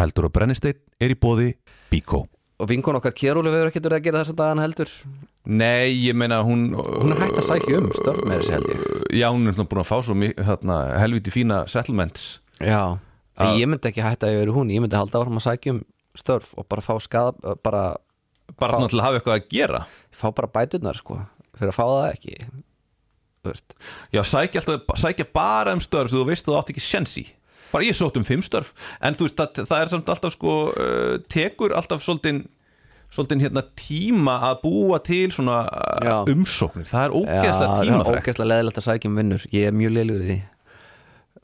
Eldur og brennisteinn er í bóði Bíkó Og vinkon okkar Kjærúli verður ekki verið að gera þess að dagana heldur? Nei, ég meina hún Hún er hægt að sækja um störf með þessi held ég. Já, hún er náttúrulega búin að fá svo hérna, helviti fína settlements. Já, en ég myndi ekki hætta að vera hún Ég myndi halda áfram að sækja um störf og bara fá skada bara, bara Fá- að hafa eitthvað að gera? Fá bara bæturnar sko fyrir að fá það ekki Þú veist. Já, sækja, alltaf, sækja bara um störf sem þú veist að þú átt ekki sens í bara ég sótt um fimm störf. En þú veist að það er samt alltaf sko uh, tekur alltaf svolítið svolítið hérna tíma að búa til svona uh, Já. umsóknir. Það er ógeðslega Já, það er tímafrækt ógeðslega leðilegt að sækja um vinnur. Ég er mjög leilugur í því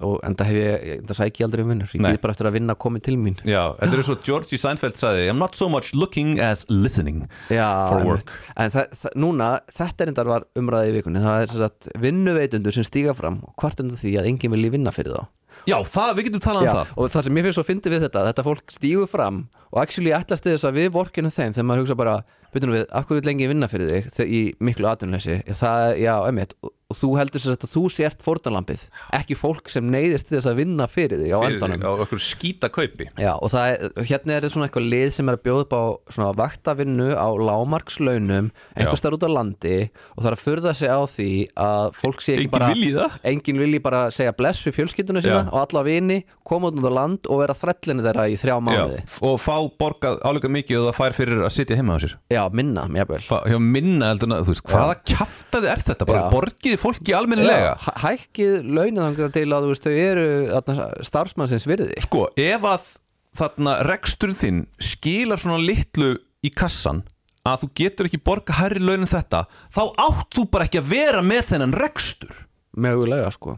og en það hef ég, það sækja ég aldrei um vinnur. Ég býð bara eftir að vinna komið til mín. Já, þetta er svo George C. Seinfeld sagði I'm not so much looking as listening Já, For work. En það, það, núna, þetta er endar var umræði í vikunni. Það er sem sagt vinnuveitundur sem stíga fram og hvart undan því að enginn vilji vinna fyrir þá. Já, það, við getum talað um það. og það sem mér finnst svo fyndi við þetta þetta fólk stígur fram og actually ætlast til þess að við vorkinu þeim þegar maður hugsa bara byrjum við, hverju vil lengi vinna fyrir þig? Í miklu atvinnleysi það, já, og þú heldur sér að þú sért fórnalampið, ekki fólk sem neyðist þess að vinna fyrir þig á Fyrir- endanum. á okkur skýta kaupi Já, og það er, hérna er svona eitthvað lið sem er að bjóða upp á svona vaktavinnu á lámarkslaunum einhvers þar út á landi og það er að furða sig á því að fólk sé ekki Enginn bara vilji það. enginn vilji bara segja bless við fjölskylduna sína Já. og alla vini, koma út á land og vera þrellinni þeirra í þrjá mánuði. Já, og fá borgað álega mikið og það fær fyrir að sitja heima á sér. Já, minna, mjög Fá, hjá minna heldur þú veist, hvaða kjaftaði er þetta? Bara borgiði fólki almennilega? Hæ- Hækkið launaðangar til að veist, þau eru starfsmannsins virði. Sko, ef að þarna reksturinn þinn skilar svona litlu í kassan að þú getur ekki borga hærri laun en þetta þá átt þú bara ekki að vera með þennan rekstur. Mögulega, sko.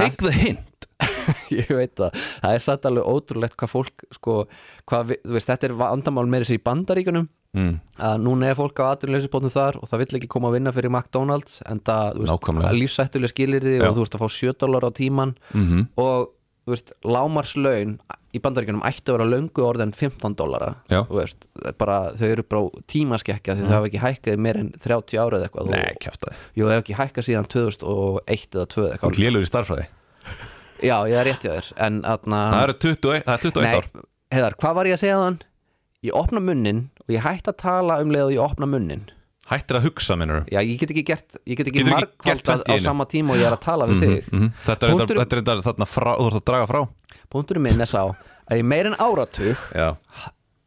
Take the hint ég veit það, það er satt alveg ótrúlegt hvað fólk sko, hvað, veist, þetta er vandamál meira sér í bandaríkunum mm. að núna er fólk á atvinnleysisbóttum þar og það vill ekki koma að vinna fyrir McDonalds en það, þú veist, að lífsættulega skilir Já. og þú veist að fá 7 dólar á tíman Mhm. og þú veist, lámarslaun í bandaríkunum ættu að vera löngu orðin 15 dólara þú veist, bara, þau eru bara tímaskekkja því þau hafa ekki hækkað meir en 30 ára eða eitthvað Nei, og, kjaftaði jú, þau hafa ekki hækkað síðan 2001 eða 2 eða Þú eitthvað glélur í starfræði já, ég er rétt hjá þér. En atna, Það eru 21, það er 21 Nei, ár. Heiðar, hvað var ég að segja þann? Ég opna munnin og ég hætti að tala um leið og ég opna munnin. Hættir að hugsa, minnur Já, ég get ekki gert, ég get ekki Getur ekki gert í á einu. sama tíma og ég er að tala við þig. Þetta er Punktur- þetta er þetta þarna frá, þú ert að draga frá. Punkturinn minn er sá að í meir en áratug Já,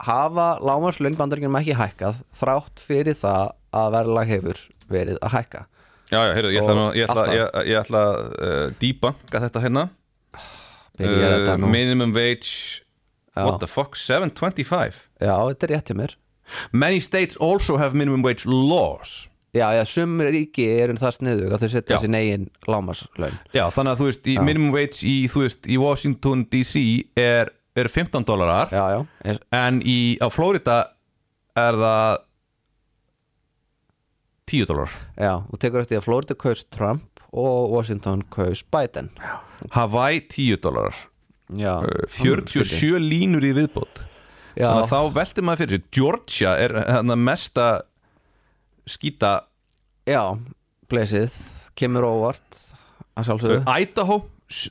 hafa lámarslöng bandaríkjum ekki hækkað þrátt fyrir það að verðlag hefur verið að hækka. Já, já heyrðu, ég ætla, nú, ég ætla, ég, ég ætla að uh, debunka þetta hérna uh, Minimum wage Já. What the fuck, 725 Já, þetta er rétt hjá mér. Many states also have minimum wage laws. Já, já, sum ríki eru það sniðug að þau setja Já. sín eigin lámarslaun Já, þannig að þú veist, minimum wage í, veist, í Washington DC er, er 15 dólarar Já, já, er- en í, á Florida er það 10 dólarar já, og tekur eftir að Florida kaus Trump og Washington kaus Biden. Hawaii 10 dólarar. Já, Uh, Mm, 47 línur í viðbót. Já, þannig að þá veltir maður fyrir sér. Georgia er hérna mesta skýta já, blesið. Kemur óvart að Idaho,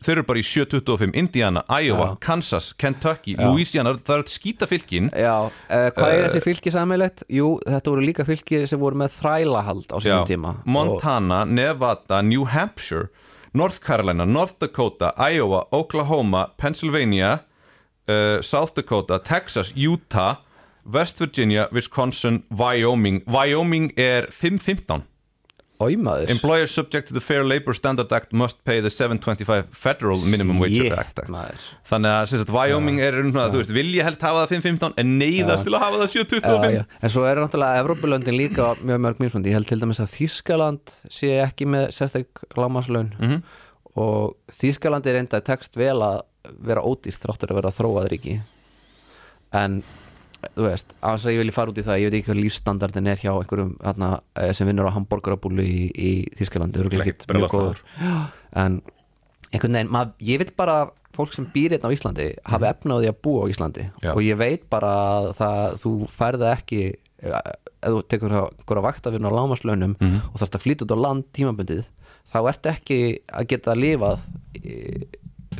þeir eru bara í 725 Indiana, Iowa, Já. Kansas, Kentucky Já. Louisiana, það eru skýta fylkin Já, uh, hvað er þessi fylki sammeilegt? Jú, þetta voru líka fylki sem voru með þrælahald á sínum tíma Montana, Nevada, New Hampshire North Carolina, North Dakota Iowa, Oklahoma, Pennsylvania uh, South Dakota Texas, Utah West Virginia, Wisconsin, Wyoming Wyoming er 515 og Óimaður Employers subject to the Fair Labor Standard Act must pay the 725 Federal Minimum Wage Shit, Act maður. Þannig að sagt, Wyoming er um, þú veist, vilja helst hafa það 515 en neyðast til að hafa það 725 Já, já. En svo er náttúrulega Evrópulöndin líka mjög mörg mismöndi. Ég held til dæmis að Þískaland sé ekki með sérstak lámaslaun Mhm. og Þískaland er enda tekst vel að vera ódýrt þráttur að vera þróað ríki en þú veist, á þess að ég vilji fara út í það ég veit ekki hvað lífsstandardin er hjá einhverjum þarna, eh, sem vinnur á hambúrgarabúlu í, í Þískalandi, örugglega Ekkert ekkert mjög góður en einhvern veginn, mað, ég vil bara að fólk sem býr hérna á Íslandi hafi efna á því að búa á Íslandi Mhm. Já. og ég veit bara að það, þú færða ekki ef þú tekur einhverja vaktafinn á lámaslaunum Mhm. og þarfst að flytja út á land tímabundið þá ertu ekki að geta lifað í,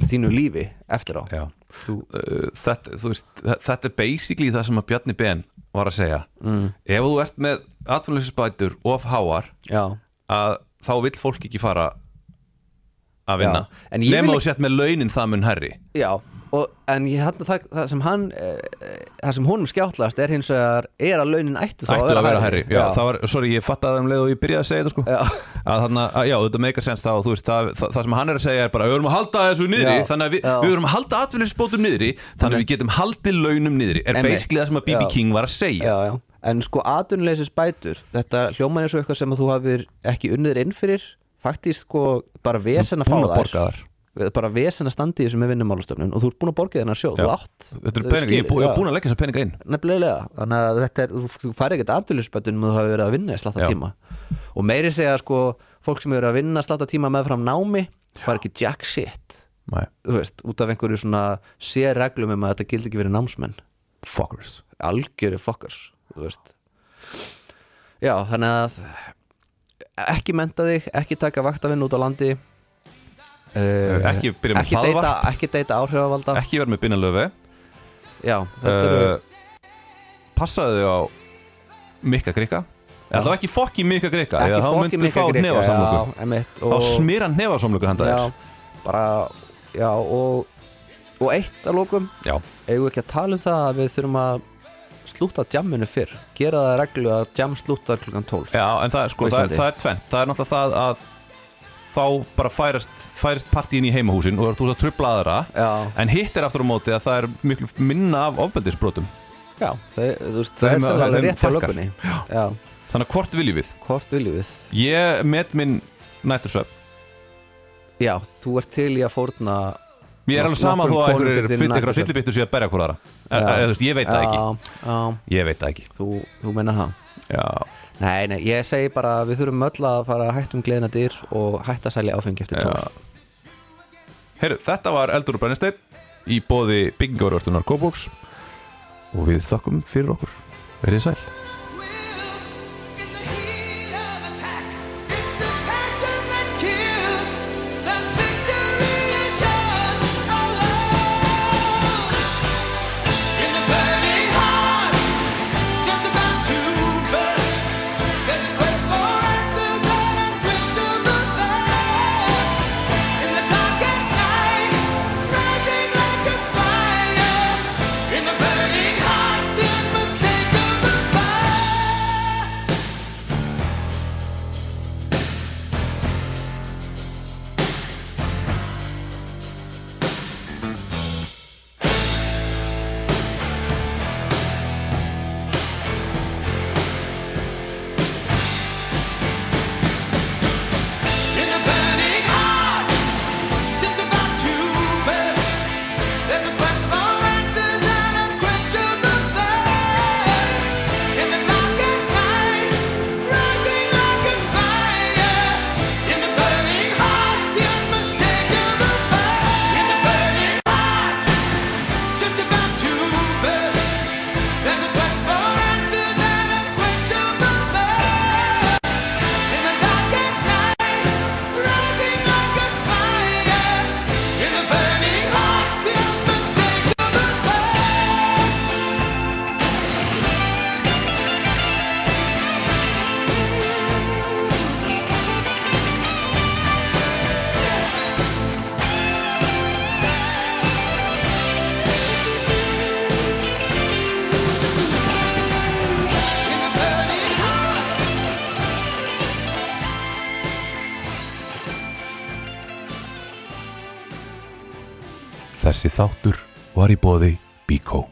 þínu lífi eftir á Já. Þú, Uh, þetta, þú veist, þe- þetta er basically það sem að Bjarni Ben var að segja. Mm. ef þú ert með atvinnleysisbætur of háar að þá vill fólk ekki fara að vinna. Nema vil þú sett með launin það mun herri já og, en ég, það, það, það sem hann eh, það sem honum skjáttlast er hins vegar er að launin ættu þá ættu að vera herri já, já, það var, sorry, ég fattaði um leið og ég byrjaði að segja þetta sko. Já, að þarna, að, já, þetta meikar sens þá veist, það, það, það sem hann er að segja er bara við verum að halda þessu niðri, Já, þannig að já. við verum að halda atvinninsbótum niðri þannig að við getum haldið launum niðri er basically það sem að B.B. já. King var að segja. Já, já. En sko atvinnuleysis bætur þetta hljóman er svo eitthvað sem að þú hafir ekki unnið bara vesen að búin að að í þessu með vinnumálastofnun og þú ert búin að borga þennan sjóð, þú átt þetta er peninga, ég er bú- ég já. er búin að leggja þessa peninga inn. Nefnilega, þannig að þetta er þú, færi ekkert atvinnulisbætun með þú hafi verið að vinna í slatta tíma. Og meiri segja sko fólk sem verið að vinna slatta tíma meðfram námi fær ekki jack shit. Nei, þú veist, út af einhverju svona sér reglum um að þetta gildi ekki verið námsmenn. Fuckers. Algjöru fokkars þú veist. Já, þannig að ekki menta þig, ekki taka vaktavinn út á landi uh, ekki byrja með hlaðvart ekki deita áhrifavalda. Ekki vera með binalöfi já, uh, passaðu á mikka grika eða þá ekki fokki mikka eða þá myndu fá einmitt, þá smýra nefasamlöku handa þér. Bara já, og, og eitt að lókum eigum við ekki að tala um það að við þurfum að slúta djamminu fyrr? Gera það reglu að djam slúta klukkan 12 já en það, er sko, það, er, það er tvennt. Það er náttúrulega það að þá bara færast, færist partíin í heimahúsin og þú ert að trubla aðra. Já, en hitt er aftur á móti að það er miklu minna af ofbeldisbrotum. Já það, þú veist, það er sannlega þeim rétt fækkar. lögunni já, þannig að hvort viljum við? Hvort viljum við? Ég met minn nættursöp já, þú ert til í að fórna Mér er alveg sama þó að einhverjir fyrir þinn fyll- einhverjar nætursvefn. fyllibittur sé að berja hvort aðra. Ég veit það ekki. Ég veit það ekki. Þú, þú menna það. Já, nei, nei, ég segi bara að við þurfum öll að fara hætta um gleðina dyr og hætta að sælja áfengi eftir. 12 Heyrðu, þetta var Eldur og Brennisteinn í bóði byggingavarvörtunar Kóbóks og við þakkum fyrir okkur. Verið sæl Þessi þáttur var í bóði Bíkó